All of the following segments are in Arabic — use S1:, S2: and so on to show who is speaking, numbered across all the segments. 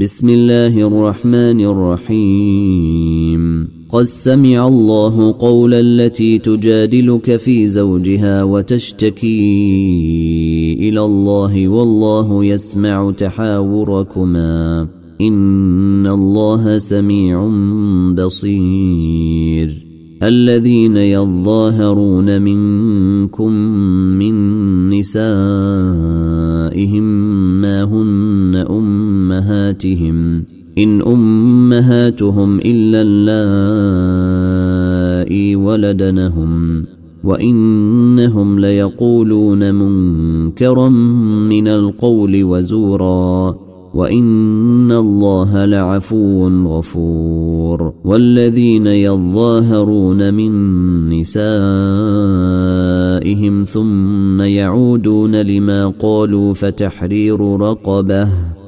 S1: بسم الله الرحمن الرحيم قد سمع الله قول التي تجادلك في زوجها وتشتكي الى الله والله يسمع تحاوركما ان الله سميع بصير الذين يظاهرون منكم من نسائهم ما هن أم امهاتهم ان امهاتهم الا اللائي ولدنهم وانهم ليقولون منكرا من القول وزورا وان الله لعفو غفور والذين يظاهرون من نسائهم ثم يعودون لما قالوا فتحرير رقبه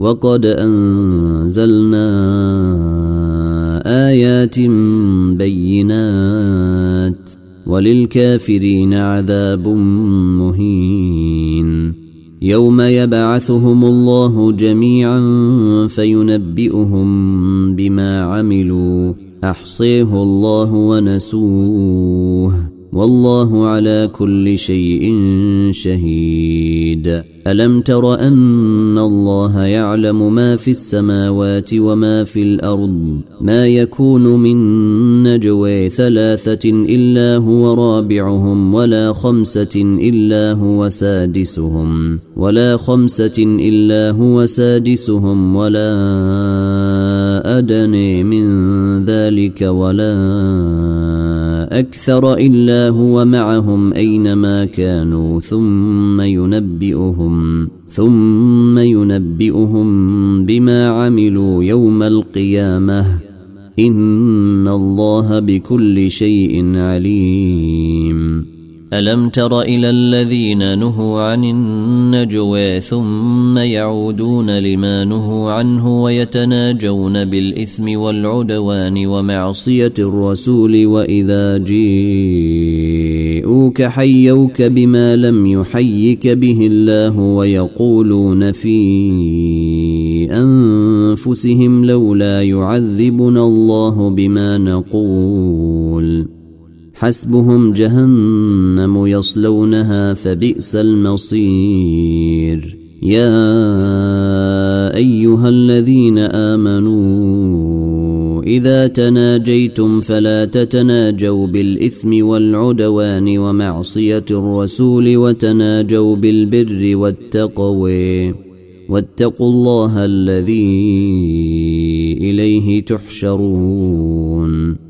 S1: وقد انزلنا ايات بينات وللكافرين عذاب مهين يوم يبعثهم الله جميعا فينبئهم بما عملوا احصيه الله ونسوه والله على كل شيء شهيد الم تر ان الله يعلم ما في السماوات وما في الارض ما يكون من نجوى ثلاثه الا هو رابعهم ولا خمسه الا هو سادسهم ولا خمسه الا هو سادسهم ولا ادنى من ذلك ولا اكثر الا هو معهم اينما كانوا ثم ينبئهم يوم ثم ينبئهم بما عملوا يوم القيامه ان الله بكل شيء عليم ألم تر إلى الذين نهوا عن النجوى ثم يعودون لما نهوا عنه ويتناجون بالإثم والعدوان ومعصية الرسول وإذا جيءوك حيوك بما لم يحيك به الله ويقولون في أنفسهم لولا يعذبنا الله بما نقول حسبهم جهنم يصلونها فبئس المصير يا ايها الذين امنوا اذا تناجيتم فلا تتناجوا بالاثم والعدوان ومعصيه الرسول وتناجوا بالبر والتقوي واتقوا الله الذي اليه تحشرون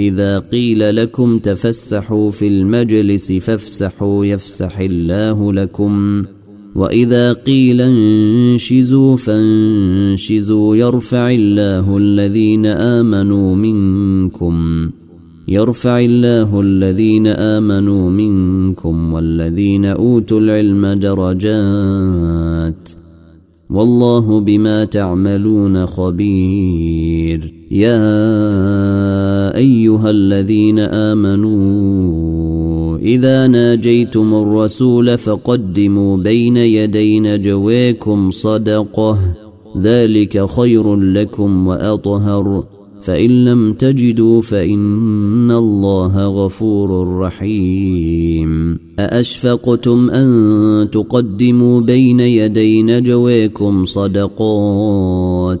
S1: إذا قيل لكم تفسحوا في المجلس فافسحوا يفسح الله لكم واذا قيل انشزوا فانشزوا يرفع الله الذين امنوا منكم يرفع الله الذين امنوا منكم والذين اوتوا العلم درجات والله بما تعملون خبير يا ايها الذين امنوا اذا ناجيتم الرسول فقدموا بين يدي نجويكم صدقه ذلك خير لكم واطهر فان لم تجدوا فان الله غفور رحيم ااشفقتم ان تقدموا بين يدي نجويكم صدقات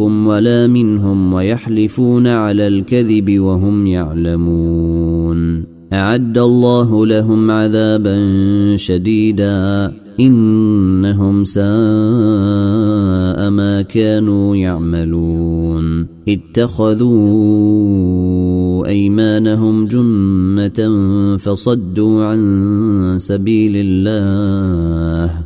S1: منكم ولا منهم ويحلفون على الكذب وهم يعلمون اعد الله لهم عذابا شديدا انهم ساء ما كانوا يعملون اتخذوا ايمانهم جنه فصدوا عن سبيل الله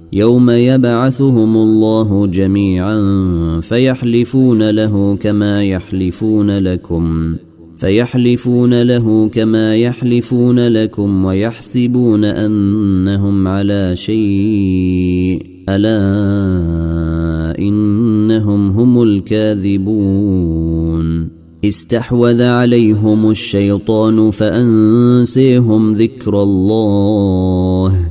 S1: يوم يبعثهم الله جميعا فيحلفون له كما يحلفون لكم فيحلفون له كما يحلفون لكم ويحسبون انهم على شيء الا انهم هم الكاذبون استحوذ عليهم الشيطان فانسيهم ذكر الله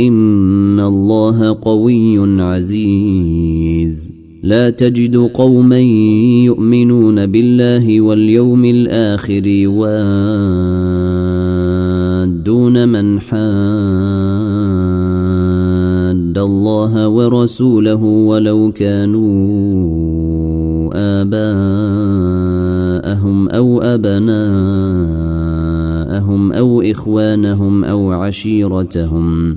S1: إن الله قوي عزيز لا تجد قوما يؤمنون بالله واليوم الآخر يوادون من حاد الله ورسوله ولو كانوا آباءهم أو أبناءهم أو إخوانهم أو عشيرتهم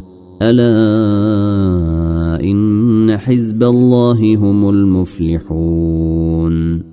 S1: الا ان حزب الله هم المفلحون